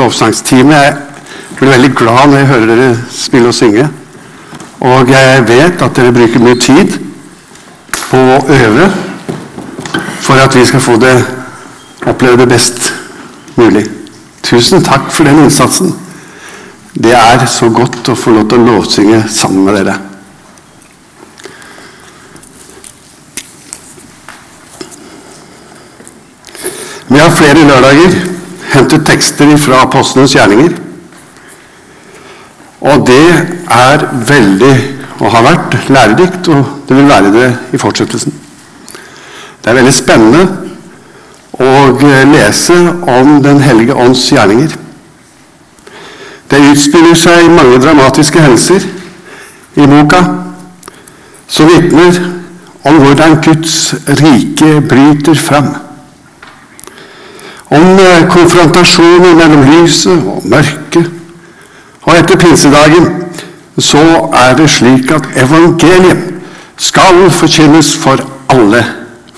lovsangstime. Jeg blir veldig glad når jeg hører dere spille og synge. Og jeg vet at dere bruker mye tid på å øve for at vi skal få det, oppleve det best mulig. Tusen takk for den innsatsen. Det er så godt å få lov til å lovsynge sammen med dere. Vi har flere lørdager hentet tekster fra apostlenes gjerninger. Og det er veldig, og har vært, lærerikt, og det vil være det i fortsettelsen. Det er veldig spennende å lese om Den hellige ånds gjerninger. Det utspiller seg mange dramatiske hendelser i boka som vitner om hvordan Guds rike bryter fram. Om konfrontasjoner mellom lyset og mørket. Og etter pinsedagen så er det slik at evangeliet skal forkynnes for alle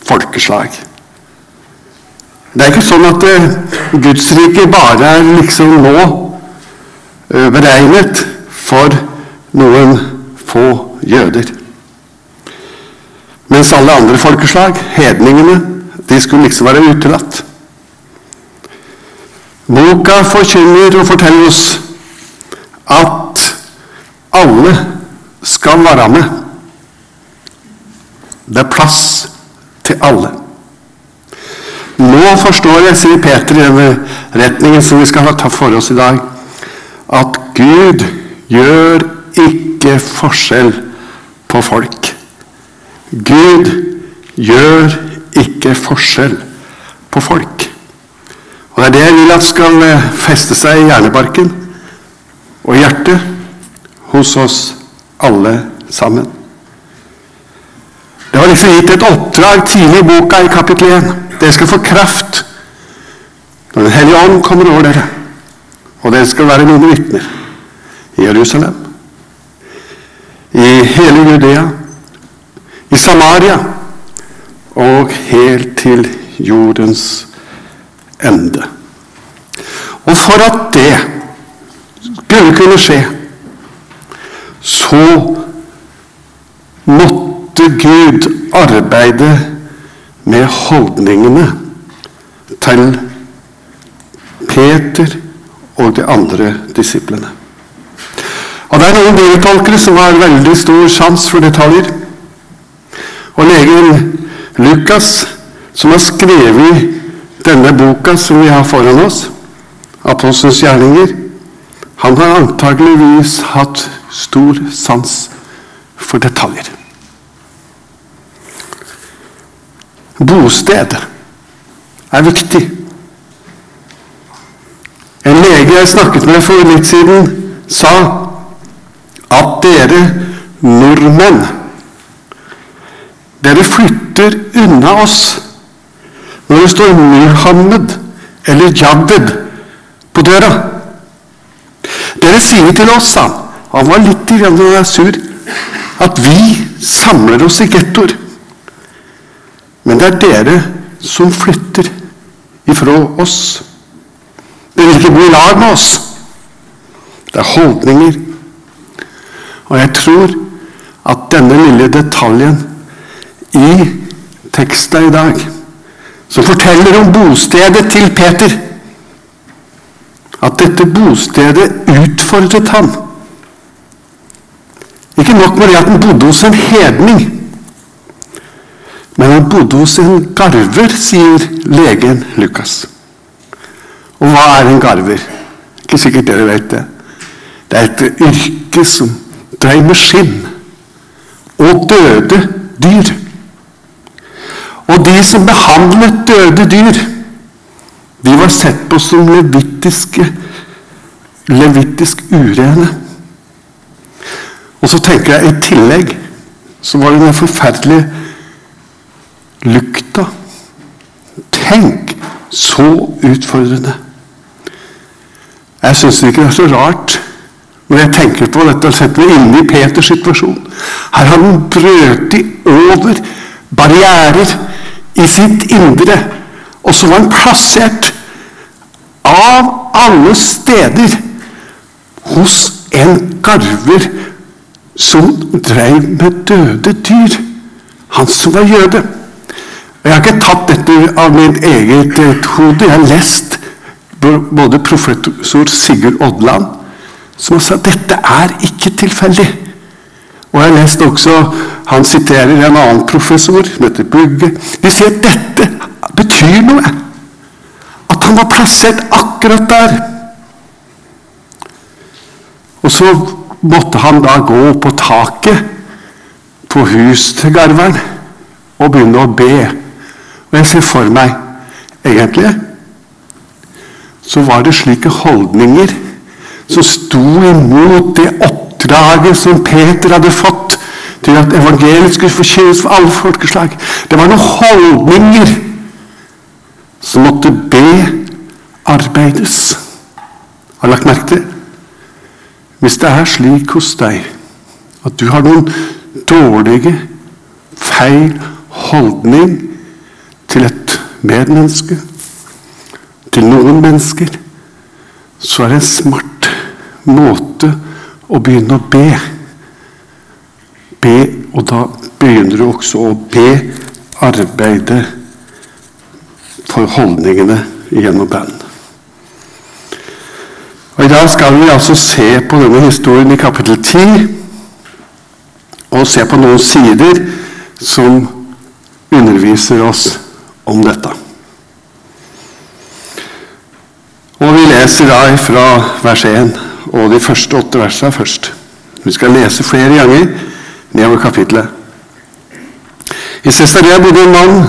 folkeslag. Det er ikke sånn at Guds rike bare er liksom nå beregnet for noen få jøder. Mens alle andre folkeslag, hedningene, de skulle liksom være utelatt. Boka forkynner og forteller oss at alle skal være med. Det er plass til alle. Nå forstår jeg, sier Peter i denne retningen som vi skal ta for oss i dag, at Gud gjør ikke forskjell på folk. Gud gjør ikke forskjell på folk. Og Det er det jeg vil at skal feste seg i hjernebarken og hjertet hos oss alle sammen. Det var liksom gitt et oppdrag tidlig i boka i kapittel 1. Dere skal få kraft når Den hellige ånd kommer over dere. Og dere skal være mine vitner i Jerusalem, i hele Judea, i Samaria og helt til jordens ende. Og for at det skulle kunne skje, så måtte Gud arbeide med holdningene til Peter og de andre disiplene. Og Det er noen bibeltolkere som har veldig stor sans for detaljer. Og legen Lukas, som har skrevet denne boka som vi har foran oss, 'Apostelens gjerninger', han har antageligvis hatt stor sans for detaljer. Bosted er viktig. En lege jeg snakket med for litt siden, sa at dere nordmenn dere flytter unna oss når det står Muhammed eller Jabed på døra. Dere sier til oss, sa han var litt sur, at vi samler oss i gettoer. Men det er dere som flytter ifra oss. Dere vil ikke bo i lag med oss. Det er holdninger. Og jeg tror at denne lille detaljen i teksten i dag, som forteller om bostedet til Peter At dette bostedet utfordret ham. Ikke nok med det at han bodde hos en hedning. Men han bodde hos en garver, sier legen Lukas. Og hva er en garver? Ikke sikkert dere vet det. Det er et yrke som dreier med skinn og døde dyr. Og de som behandlet døde dyr, de var sett på som levittiske, levittisk urene. Og så tenker jeg i tillegg så var det den forferdelige lukta. Tenk så utfordrende. Jeg syns ikke det er så rart når jeg tenker på dette og setter meg inne i Peters situasjon. Her har han brøt over barrierer i sitt indre, og så var plassert av alle steder hos en garver som drev med døde dyr. Han som var jøde. Og Jeg har ikke tatt dette av mitt eget eh, hode. Jeg har lest både professor Sigurd Odland, som har sagt at dette er ikke tilfeldig. Og jeg har lest også Han siterer en annen professor, heter Bugge. De sier dette betyr noe. At han var plassert akkurat der. Og så måtte han da gå på taket på hus til garveren og begynne å be. Og jeg ser for meg egentlig så var det slike holdninger som sto imot det oppdraget som Peter hadde fått til at evangeliet skulle forkynnes for alle folkeslag. Det var noen holdninger som måtte bearbeides. Har du lagt merke til? Hvis det er slik hos deg at du har noen dårlige, feil holdning til et medmenneske, til noen mennesker, så er det en smart måte å begynne å be. Be, og da begynner du også å bearbeide for holdningene gjennom band. Og I dag skal vi altså se på denne historien i kapittel 10, og se på noen sider som underviser oss om dette. Og Vi leser da fra vers 1 og de første åtte versene først. Vi skal lese flere ganger nedover kapittelet. I Cesarea bodde en mann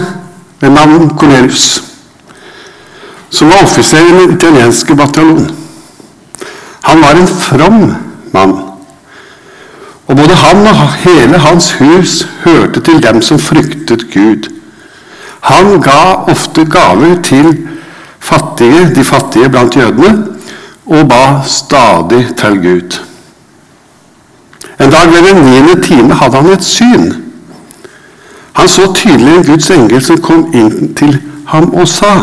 ved navn Cornelius, som var offiser i den italienske bataljonen. Han var en from mann. Og både han og hele hans hus hørte til dem som fryktet Gud. Han ga ofte gaver til fattige, de fattige blant jødene, og ba stadig til Gud. En dag ved den niende time hadde han et syn. Han så tydelig en Guds engel som kom inn til ham og sa,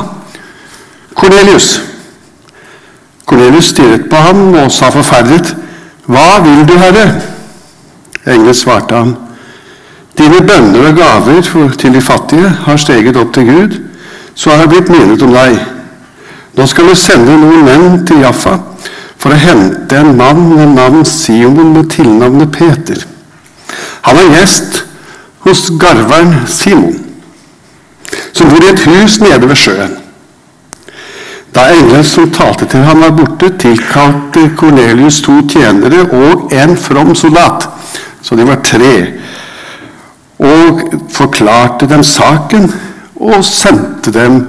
'Kornelius.' Kornelius stirret på ham og sa forferdet, 'Hva vil du, Herre?' Engelen svarte ham, 'Dine bønner og gaver til de fattige har steget opp til Gud, så har jeg blitt minnet om deg.' Nå skal du sende noen menn til Jaffa for å hente en mann med navn Simon med tilnavnet Peter. Han er gjest hos garveren Simon, som bor i et hus nede ved sjøen. Da engelen som talte til ham var borte, tilkalte Kornelius to tjenere og en from soldat, så de var tre, og forklarte dem saken og sendte dem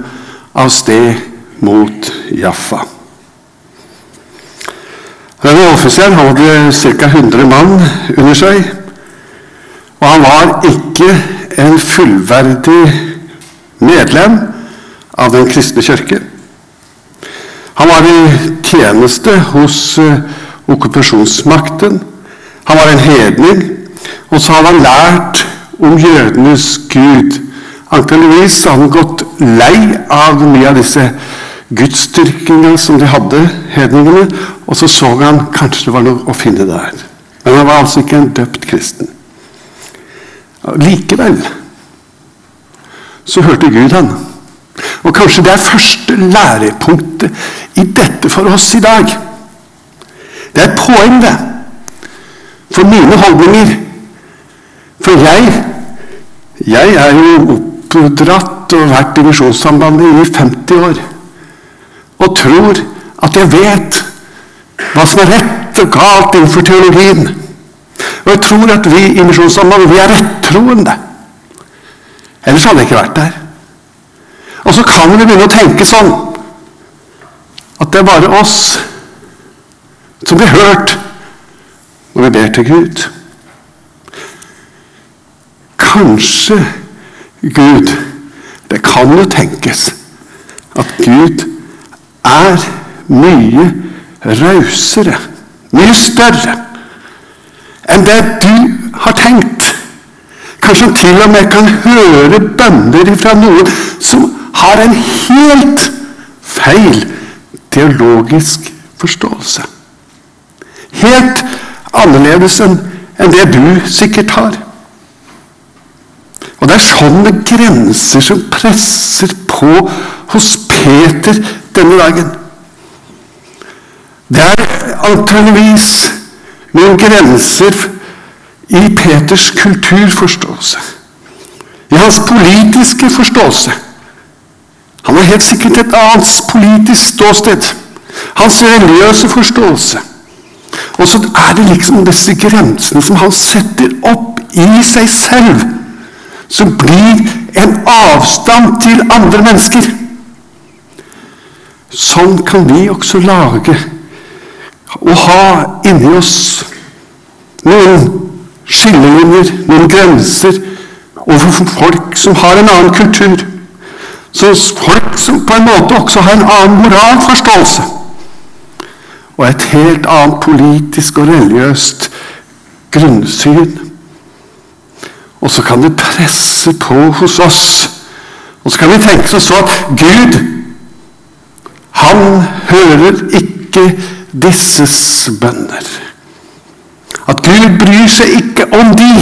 av sted mot Jaffa. Denne offiseren hadde ca. 100 mann under seg, og han var ikke en fullverdig medlem av den kristne kirke. Han var i tjeneste hos okkupasjonsmakten. Han var en hedning, og så hadde han lært om jødenes gud. Antakeligvis hadde han gått lei av mye av disse gudsdyrkingene som de hadde, hedningene, og så så han kanskje det var noe å finne der. Men han var altså ikke en døpt kristen. Likevel så hørte Gud han. Og kanskje det er første lærepunktet i dette for oss i dag. Det er et poeng, det. For mine holdninger. For jeg jeg er jo oppdratt og vært i Misjonssambandet i 50 år. Og tror at jeg vet hva som er rett og galt innenfor teologien. Og jeg tror at vi i Misjonssambandet vi er rettroende. Ellers hadde jeg ikke vært der. Og så kan vi begynne å tenke sånn at det er bare oss som blir hørt når vi ber til Gud. Kanskje Gud Det kan jo tenkes at Gud er mye rausere, mye større enn det du har tenkt. Kanskje han til og med kan høre bønner fra noen som har en helt feil teologisk forståelse. Helt annerledes enn det du sikkert har. Og det er sånne grenser som presser på hos Peter denne dagen. Det er antageligvis noen grenser i Peters kulturforståelse. I hans politiske forståelse. Han har helt sikkert et annet politisk ståsted. Hans religiøse forståelse. Og så er det liksom disse grensene som han setter opp i seg selv, som blir en avstand til andre mennesker. Sånn kan vi også lage og ha inni oss noen skillelinjer, noen grenser overfor folk som har en annen kultur. Så folk som på en måte også har en annen moralforståelse. Og et helt annet politisk og religiøst grunnsyn. Og så kan det presse på hos oss. Og så kan vi tenke oss så at Gud, han hører ikke disses bønner. At Gud bryr seg ikke om de.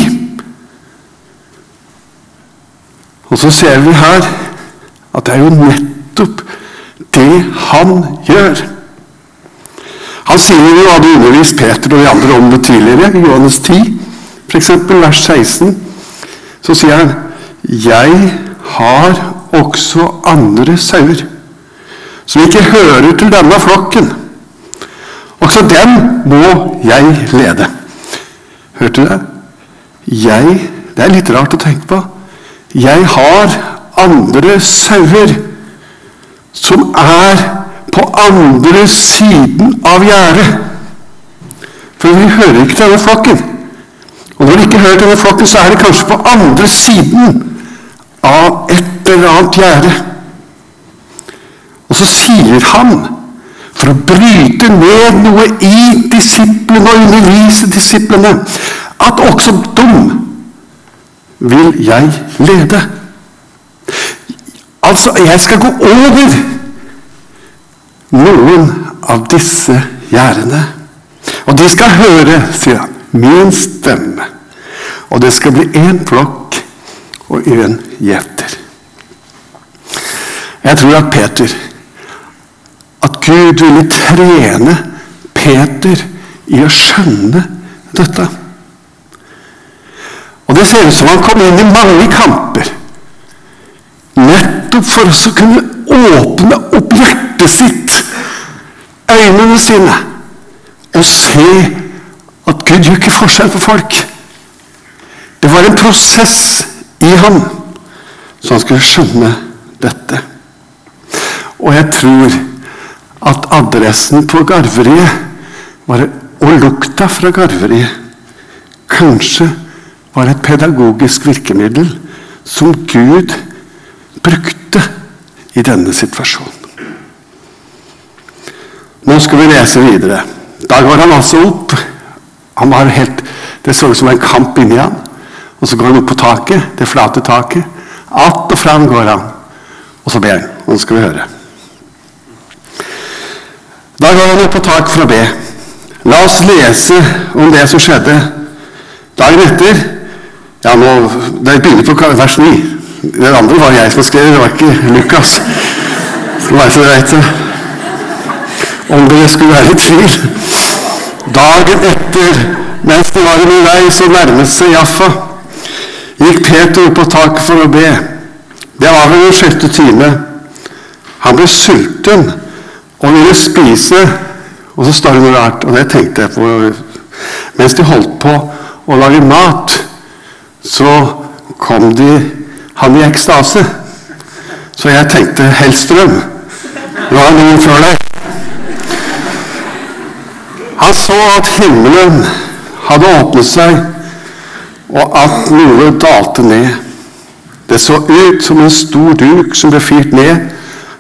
Og så ser vi her at det er jo nettopp det han gjør. Han sier jo hadde undervist Peter og de andre om det tidligere, i Johannes 10, f.eks. vers 16. Så sier han 'Jeg har også andre sauer' som ikke hører til denne flokken. Også dem må jeg lede. Hørte du det? Jeg Det er litt rart å tenke på. Jeg har andre sauer som er på andre siden av gjerdet. For vi hører ikke til denne flokken. Og når vi ikke hører til denne flokken, så er det kanskje på andre siden av et eller annet gjerde. Så sier han, for å bryte ned noe i disiplene og undervise disiplene, at også dem vil jeg lede. Altså, jeg skal gå over noen av disse gjerdene. Og de skal høre, sier han, min stemme. Og det skal bli én flokk og én gjeter. Jeg tror at Peter Gud ville trene Peter i å skjønne dette. Og det ser ut som han kom inn i mange kamper. Nettopp for å kunne åpne opp hjertet sitt, øynene sine, og se at Gud gjør ikke forskjell på folk. Det var en prosess i ham, så han skulle skjønne dette. Og jeg tror at adressen på garveriet var, og lukta fra garveriet kanskje var et pedagogisk virkemiddel som Gud brukte i denne situasjonen. Nå skal vi lese videre. Da går han altså opp. Han var helt, Det så ut som en kamp inni ham. Og så går han opp på taket, det flate taket. Att og fram går han. Og så ber han. Nå skal vi høre. Da går han opp på tak for å be. La oss lese om det som skjedde dagen etter. Ja, nå, Det begynner på vers 9. Det andre var jeg som skrev, det var ikke Lukas. Så bare så vet det. Om det skulle være i tvil. Dagen etter, mens de var i vei, så nærmet seg Jaffa, gikk Peter opp på tak for å be. Det var ved den sjette time. Han ble sulten og ville spise. Og så står det noe rart, og det tenkte jeg på Mens de holdt på å lage mat, så kom de han i ekstase. Så jeg tenkte Hellstrøm. Nå er noen før deg. Han så at himmelen hadde åpnet seg, og at noe dalte ned. Det så ut som en stor duk som ble firt ned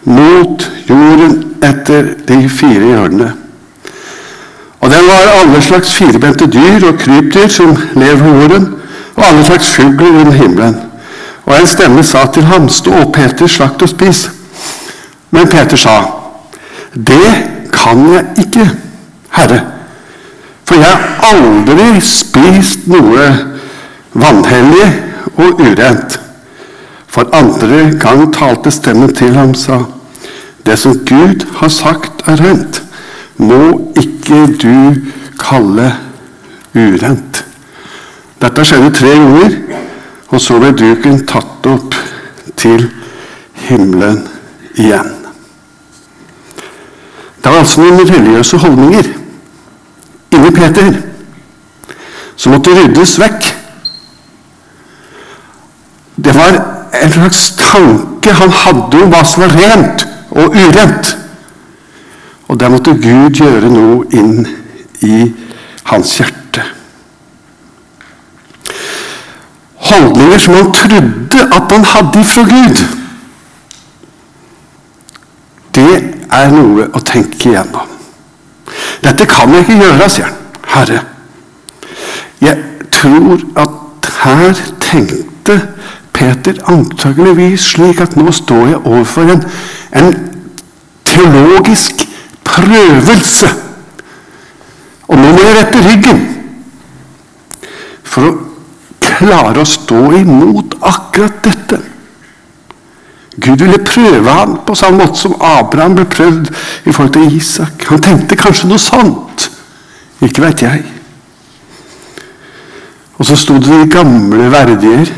mot jorden etter de fire hjørnene. Og den var alle slags firbente dyr og krypdyr som lever på jorden, og alle slags fugler under himmelen. Og en stemme sa til ham, stå opp, Peter, slakt og spis. Men Peter sa, Det kan jeg ikke, Herre, for jeg har aldri spist noe vanhellig og urent. For andre gang talte stemmen til ham, sa, det som Gud har sagt er rent, må ikke du kalle urent. Dette skjedde tre ganger, og så ble duken tatt opp til himmelen igjen. Det var altså noen religiøse holdninger inni Peter som måtte ryddes vekk. Det var en slags tanke han hadde om hva som var rent og urent. Og der måtte Gud gjøre noe inn i hans hjerte. Holdninger som han trodde at han hadde fra Gud. Det er noe å tenke igjennom. Dette kan jeg ikke gjøre, sier han. Herre. Jeg tror at her tenkte Peter antageligvis slik at nå står jeg overfor en, en teologisk prøvelse. Og nå må jeg rette ryggen for å klare å stå imot akkurat dette. Gud ville prøve ham på samme måte som Abraham ble prøvd i forhold til Isak. Han tenkte kanskje noe sånt. Ikke veit jeg. Og så sto det de gamle verdier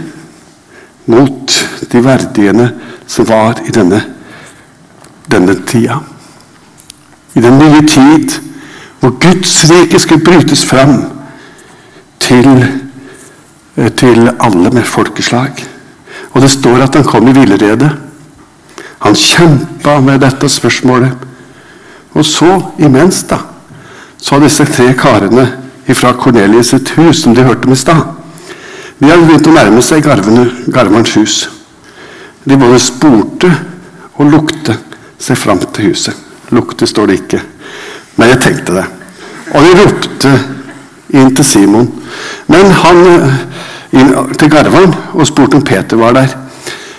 mot de verdiene som var i denne, denne tida. I den nye tid hvor Guds rike skulle brytes fram til, til alle med folkeslag. Og det står at han kom i villrede. Han kjempa med dette spørsmålet. Og så, imens, da, så har disse tre karene fra Kornelius sitt hus, som de hørte om i stad De hadde begynt å nærme seg garverens hus. De både spurte og lukte seg fram til huset. Lukte står det ikke, men jeg tenkte det. Og jeg ropte inn til Simon. Men han inn til Garvan og spurte om Peter var der.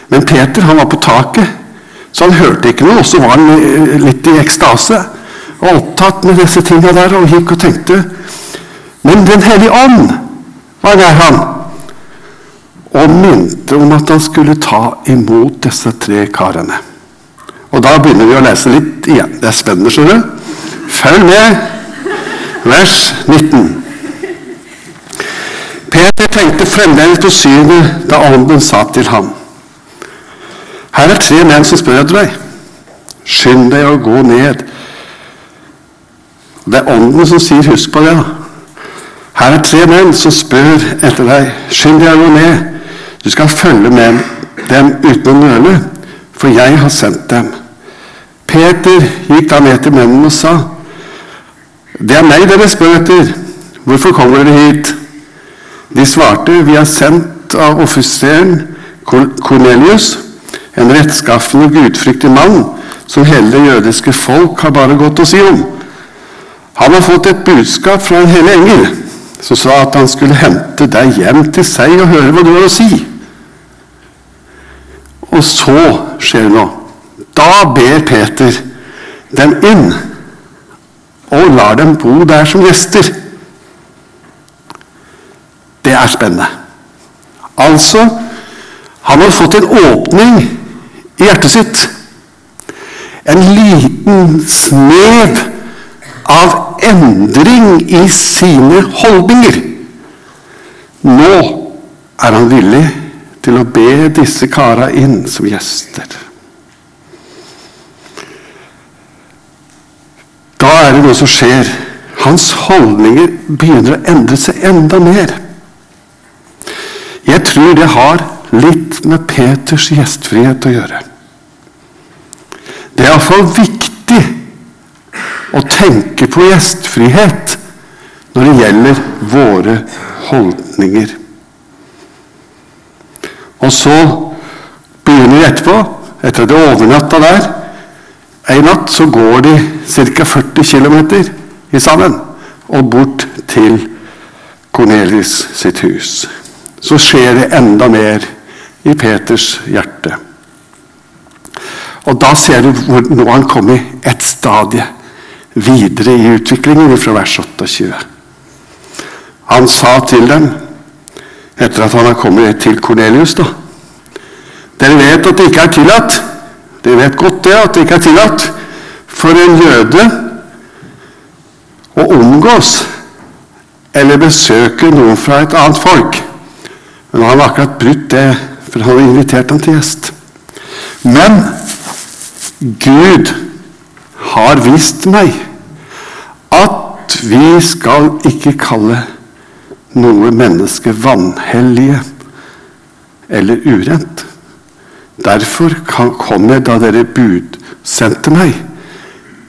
Men Peter han var på taket så han hørte ikke noe, og så var han eh, litt i ekstase og opptatt med disse tinga der og gikk og tenkte. Men Den hellige ånd var der, han og minte om at han skulle ta imot disse tre karene. Og da begynner vi å lese litt igjen. Det er spennende, skjønner du. Følg med. Vers 19. Peter tenkte fremdeles på synet da ånden sa til ham. Her er tre menn som spør etter deg. Skynd deg å gå ned. Det er Ånden som sier 'husk på det'. Her er tre menn som spør etter deg. Skynd deg å gå ned. Du skal følge med dem uten å nøle, for jeg har sendt dem. Peter gikk da ned til mennene og sa, 'Det er meg dere spør etter. Hvorfor kommer dere hit?' De svarte, 'Vi er sendt av offiseren Kornelius.' En rettskaffen og gudfryktig mann som hele det jødiske folk har bare gått å si om. Han har fått et budskap fra en hele engel som sa at han skulle hente deg hjem til seg og høre hva du har å si. Og så skjer det noe. Da ber Peter dem inn og lar dem bo der som gjester. Det er spennende. Altså, han har fått en åpning i hjertet sitt. En liten snev av endring i sine holdninger. Nå er han villig til å be disse kara inn som gjester. Da er det noe som skjer. Hans holdninger begynner å endre seg enda mer. Jeg tror det har litt med Peters gjestfrihet å gjøre. Det er iallfall viktig å tenke på gjestfrihet når det gjelder våre holdninger. Og så begynner etterpå, etter at jeg overnatta der En natt så går de ca. 40 km i sammen og bort til Kornelius sitt hus. Så skjer det enda mer i Peters hjerte. Og da ser du hvor nå han kommer et stadie videre i utviklingen fra vers 28. Han sa til dem, etter at han har kommet til Kornelius Dere vet at det ikke er tillatt. Dere vet godt det, at det ikke er tillatt for en jøde å omgås eller besøke noen fra et annet folk. Men han har akkurat brutt det, for han har invitert ham til gjest. Men Gud har vist meg at vi skal ikke kalle noe menneske vanhellige eller urent. Derfor kom jeg da dere budsendte meg,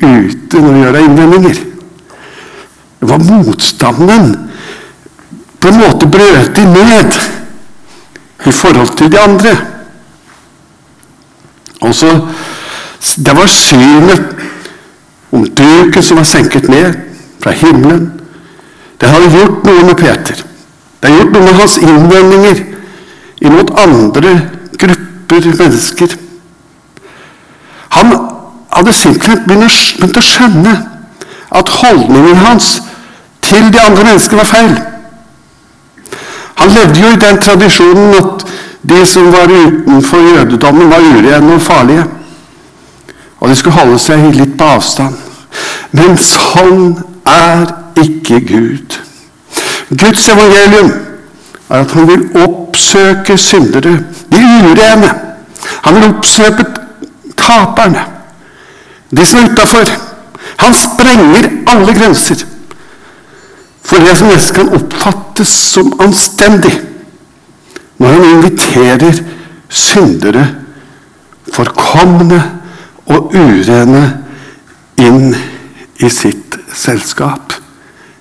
uten å gjøre innvendinger. Det var motstanden på en måte brøt de ned i forhold til de andre. Og så Det var synet om duken som var senket ned fra himmelen. Det hadde gjort noe med Peter. Det hadde gjort noe med hans innvendinger imot andre grupper mennesker. Han hadde simpelthen begynt å skjønne at holdningen hans til de andre menneskene var feil. Han levde jo i den tradisjonen at de som var utenfor jødedommen, var urene og farlige. Og de skulle holde seg litt på avstand. Men sånn er ikke Gud. Guds evangelium er at han vil oppsøke syndere, urene. Han vil oppsøke taperne, de som er utafor. Han sprenger alle grenser for det som nesten kan oppfattes som anstendig når han inviterer syndere, forkomne og urene inn i sitt selskap.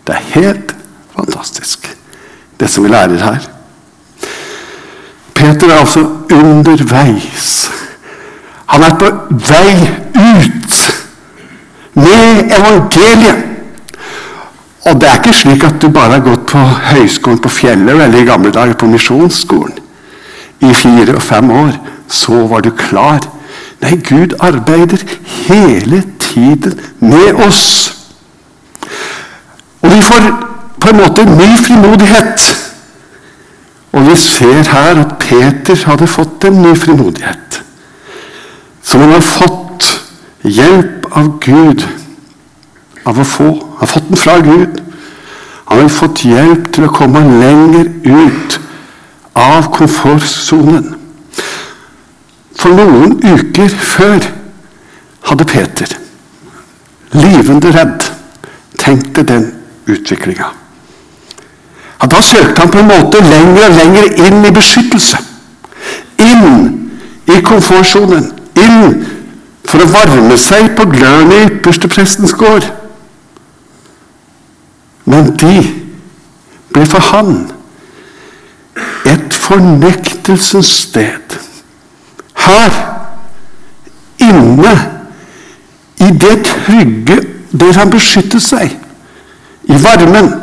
Det er helt fantastisk, det som vi lærer her. Peter er altså underveis. Han er på vei ut med evangeliet. Og det er ikke slik at du bare har gått på høyskolen på fjellet eller i gamle dager på misjonsskolen i fire og fem år. Så var du klar. Nei, Gud arbeider hele tiden med oss. Og vi får på en måte ny frimodighet. Og vi ser her at Peter hadde fått en ny frimodighet. Som han har fått hjelp av Gud av å få. Han har fått den fra Gud. Han har fått hjelp til å komme lenger ut av komfortsonen. For noen uker før hadde Peter, livende redd, tenkt den utviklinga. Ja, da søkte han på en måte lenger og lenger inn i beskyttelse. Inn i komfortsonen. Inn for å varme seg på gløden i yppersteprestens gård. Men de ble for han et fornektelsens sted. Her inne i det trygge der han beskyttet seg, i varmen,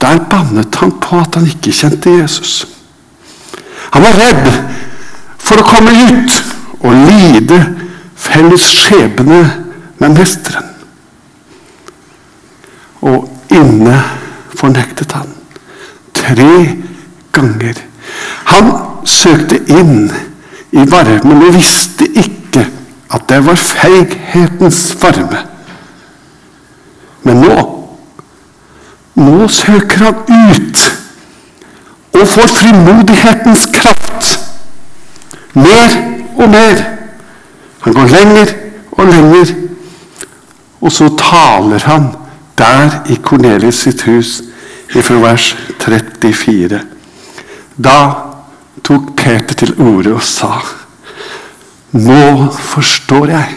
der bannet han på at han ikke kjente Jesus. Han var redd for å komme ut og lide felles skjebne med mesteren. Og inne fornektet han. Tre ganger. Han søkte inn i varmen og visste ikke at det var feighetens varme. Men nå nå søker han ut og får frimodighetens kraft. Mer og mer. Han går lenger og lenger, og så taler han der i Kornelius sitt hus fra vers 34. Da tok Peter til orde og sa Nå forstår jeg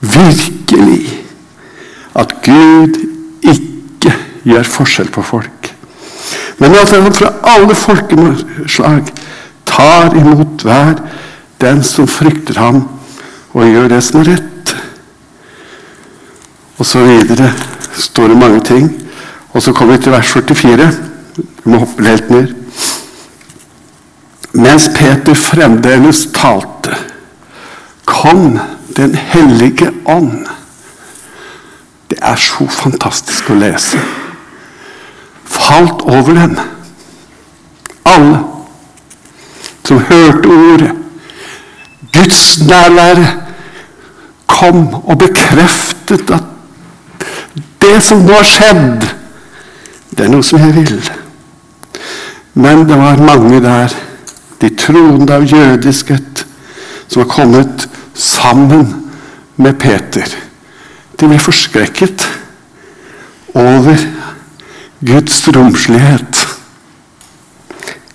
virkelig at Gud gjør forskjell på folk. Men han fra alle folkeslag tar imot hver den som frykter ham, og gjør det som er rett. Og så videre står det mange ting. Og så kommer vi til vers 44. Vi må hoppe helt ned. Mens Peter fremdeles talte, kom Den hellige ånd. Det er så fantastisk å lese. Falt over dem. Alle som hørte ordet. Guds nærvære kom og bekreftet at det som nå har skjedd, det er noe som jeg vil. Men det var mange der, de troende av jødiskhet, som var kommet sammen med Peter. De ble forskrekket over Guds romslighet,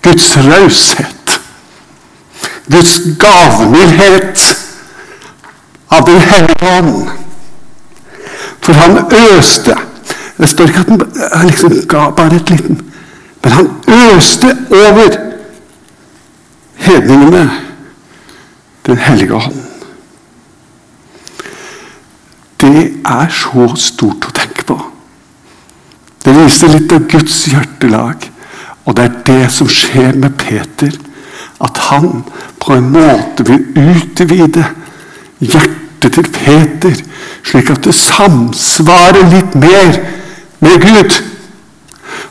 Guds raushet, Guds gavmildhet av Den hellige ånd. For han øste Det står ikke at han liksom ga bare et liten Men han øste over hedningene Den hellige ånd. Det er så stort å tenke på. Det viser litt av Guds hjertelag. Og det er det som skjer med Peter. At han på en måte vil utvide hjertet til Peter, slik at det samsvarer litt mer med Gud.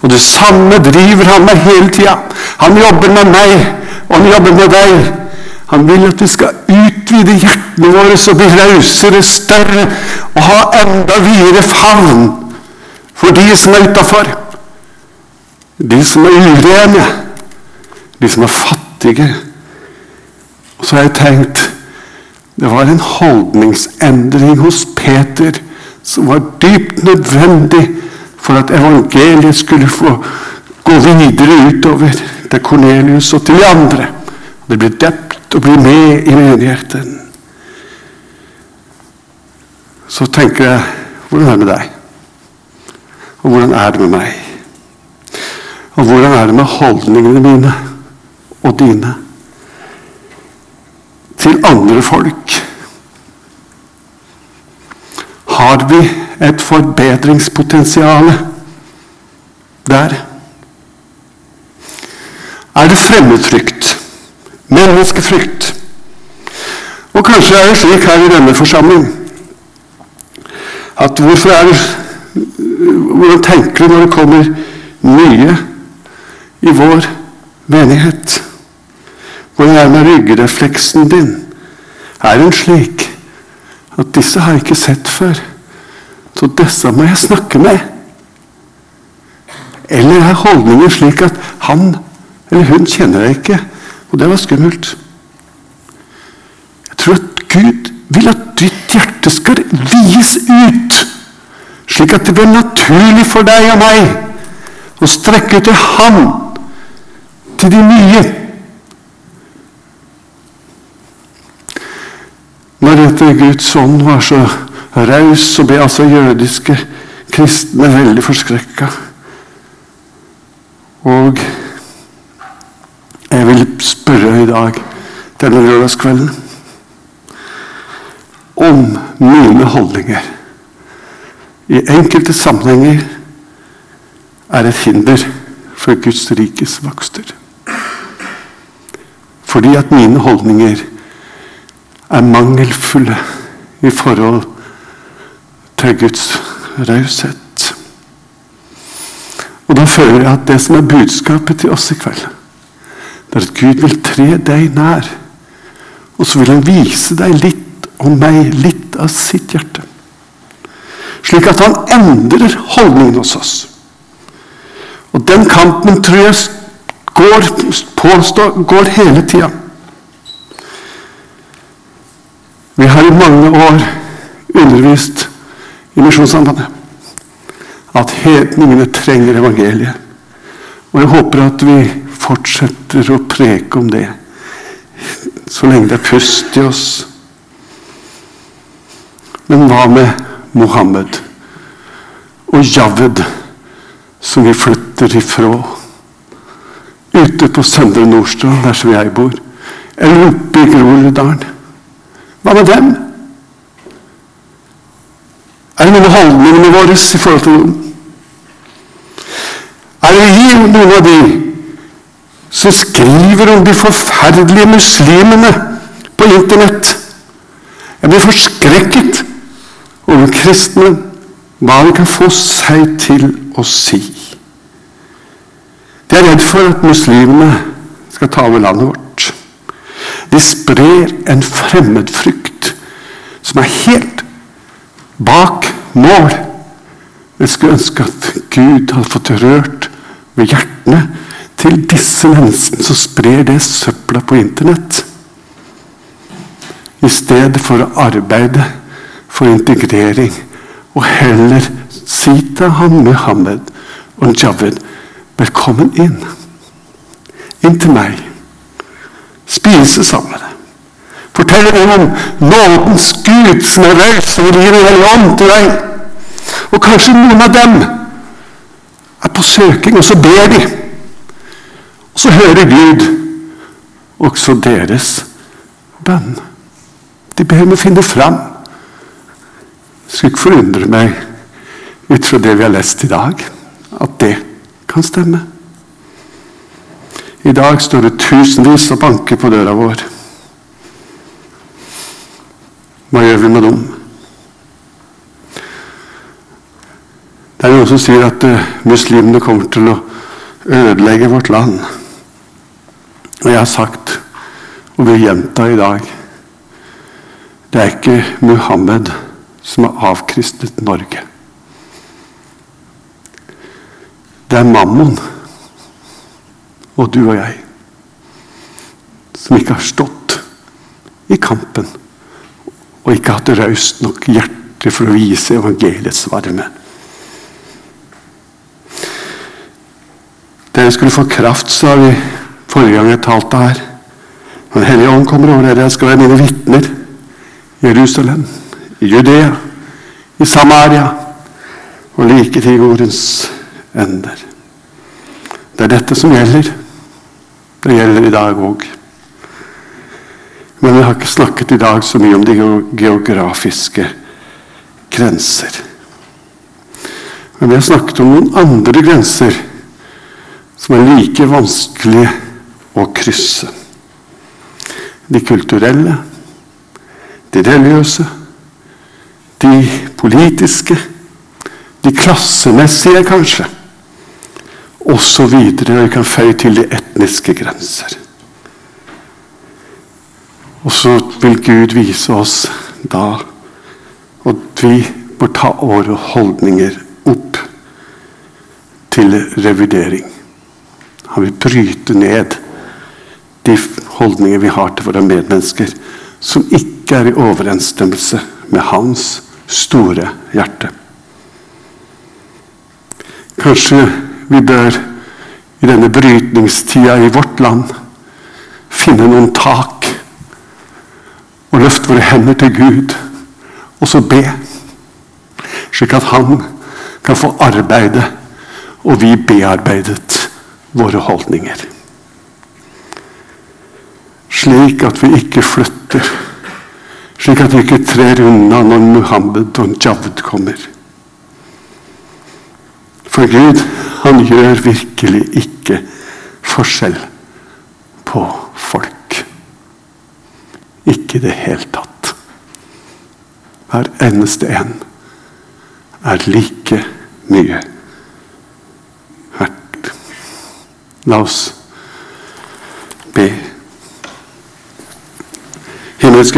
Og det samme driver han med hele tida. Han jobber med meg, og han jobber med deg. Han vil at vi skal utvide hjertene våre så bli rausere, større og ha enda videre favn for de som er utafor. De som er urene, de som er fattige. Og så har jeg tenkt det var en holdningsendring hos Peter som var dypt nødvendig for at evangeliet skulle få gå videre utover til Kornelius og til de andre. Det ble døpt og ble med i menigheten. Så tenker jeg hvordan er det med deg? Og hvordan er det med meg? Og hvordan er det med holdningene mine og dine til andre folk? Har vi et forbedringspotensial der? Er det fremmedfrykt? Menneskefrykt? Og kanskje er det slik her i denne forsamling at hvorfor er det Hvordan tenker du når det kommer nye i vår menighet? Hvordan er det med ryggrefleksen din? Er den slik at disse har jeg ikke sett før, så disse må jeg snakke med? Eller er holdningen slik at han eller hun kjenner deg ikke, og det var skummelt? Jeg tror at Gud vil at ditt hjerte skal vies ut, slik at det blir naturlig for deg og meg å strekke ut til Han, til de nye. Når Guds ånd var så raus, så ble altså jødiske kristne veldig forskrekka. Og jeg vil spørre i dag, denne lørdagskvelden, om mine holdninger i enkelte sammenhenger er et hinder for Guds rikes vokster. Fordi at mine holdninger er mangelfulle i forhold til Guds raushet. Og da føler jeg at det som er budskapet til oss i kveld, det er at Gud vil tre deg nær. Og så vil han vise deg litt om meg, litt av sitt hjerte. Slik at han endrer holdningen hos oss. Og den kampen tror jeg går, påstå, går hele tida. Vi har i mange år undervist i Misjonssambandet at hedningene trenger evangeliet. Og jeg håper at vi fortsetter å preke om det så lenge det er pust i oss. Men hva med Mohammed og Javed, som vi flytter ifra? Ute på Søndre Nordstrand, der som jeg bor, eller oppe i Groruddalen. Hva med dem? Er det noen holdningene våre i forhold til dem? Er det noen av de som skriver om de forferdelige muslimene på Internett? Jeg blir forskrekket over kristne, hva de kan få seg til å si. De er redd for at muslimene skal ta over landet vårt. De sprer en fremmedfrykt som er helt bak mål. Jeg skulle ønske at Gud hadde fått rørt ved hjertene til disse menneskene som sprer det søpla på Internett. I stedet for å arbeide for integrering og heller si han Muhammed og Javed velkommen inn. Inn til meg. Spise sammen. Fortelle dem om nådens Gud som er raus og gir en ånd til deg. Og kanskje noen av dem er på søking, og så ber de. Og så hører Gud også deres bønn. De ber om å finne fram. Skulle ikke forundre meg ut fra det vi har lest i dag, at det kan stemme. I dag står det tusenvis og banker på døra vår. Hva gjør vi med dem? Det er noen som sier at uh, muslimene kommer til å ødelegge vårt land. Og jeg har sagt, og vil gjenta i dag Det er ikke Muhammed som har avkristnet Norge. Det er Mammon og du og jeg som ikke har stått i kampen og ikke hatt raust nok hjerte for å vise evangeliets varme. Dere skulle få kraft, sa vi forrige gang jeg talte her. Den hellige ånd kommer over dere. Jeg skal være mine vitner Jerusalem, i Judea, i Samaria og like til jordens ender. Det er dette som gjelder. Det gjelder i dag òg. Men vi har ikke snakket i dag så mye om de geografiske grenser. Men vi har snakket om noen andre grenser som er like vanskelige å krysse. De kulturelle, de religiøse, de politiske, de klassemessige kanskje, osv. Vi kan føye til de etniske grenser. Og så vil Gud vise oss da at vi bør ta våre holdninger opp til revidering. Han vil bryte ned de holdninger vi har til våre medmennesker, som ikke er i overensstemmelse med hans store hjerte. Kanskje vi bør i denne brytningstida i vårt land finne noen tak og løfte våre hender til Gud og så be, slik at Han kan få arbeide og vi bearbeidet våre holdninger. Slik at vi ikke flytter, slik at vi ikke trer unna når Muhammed og Javed kommer. For Gud, han gjør virkelig ikke forskjell på folk. Ikke i det hele tatt. Hver eneste en er like mye verdt. La oss be. Himmelske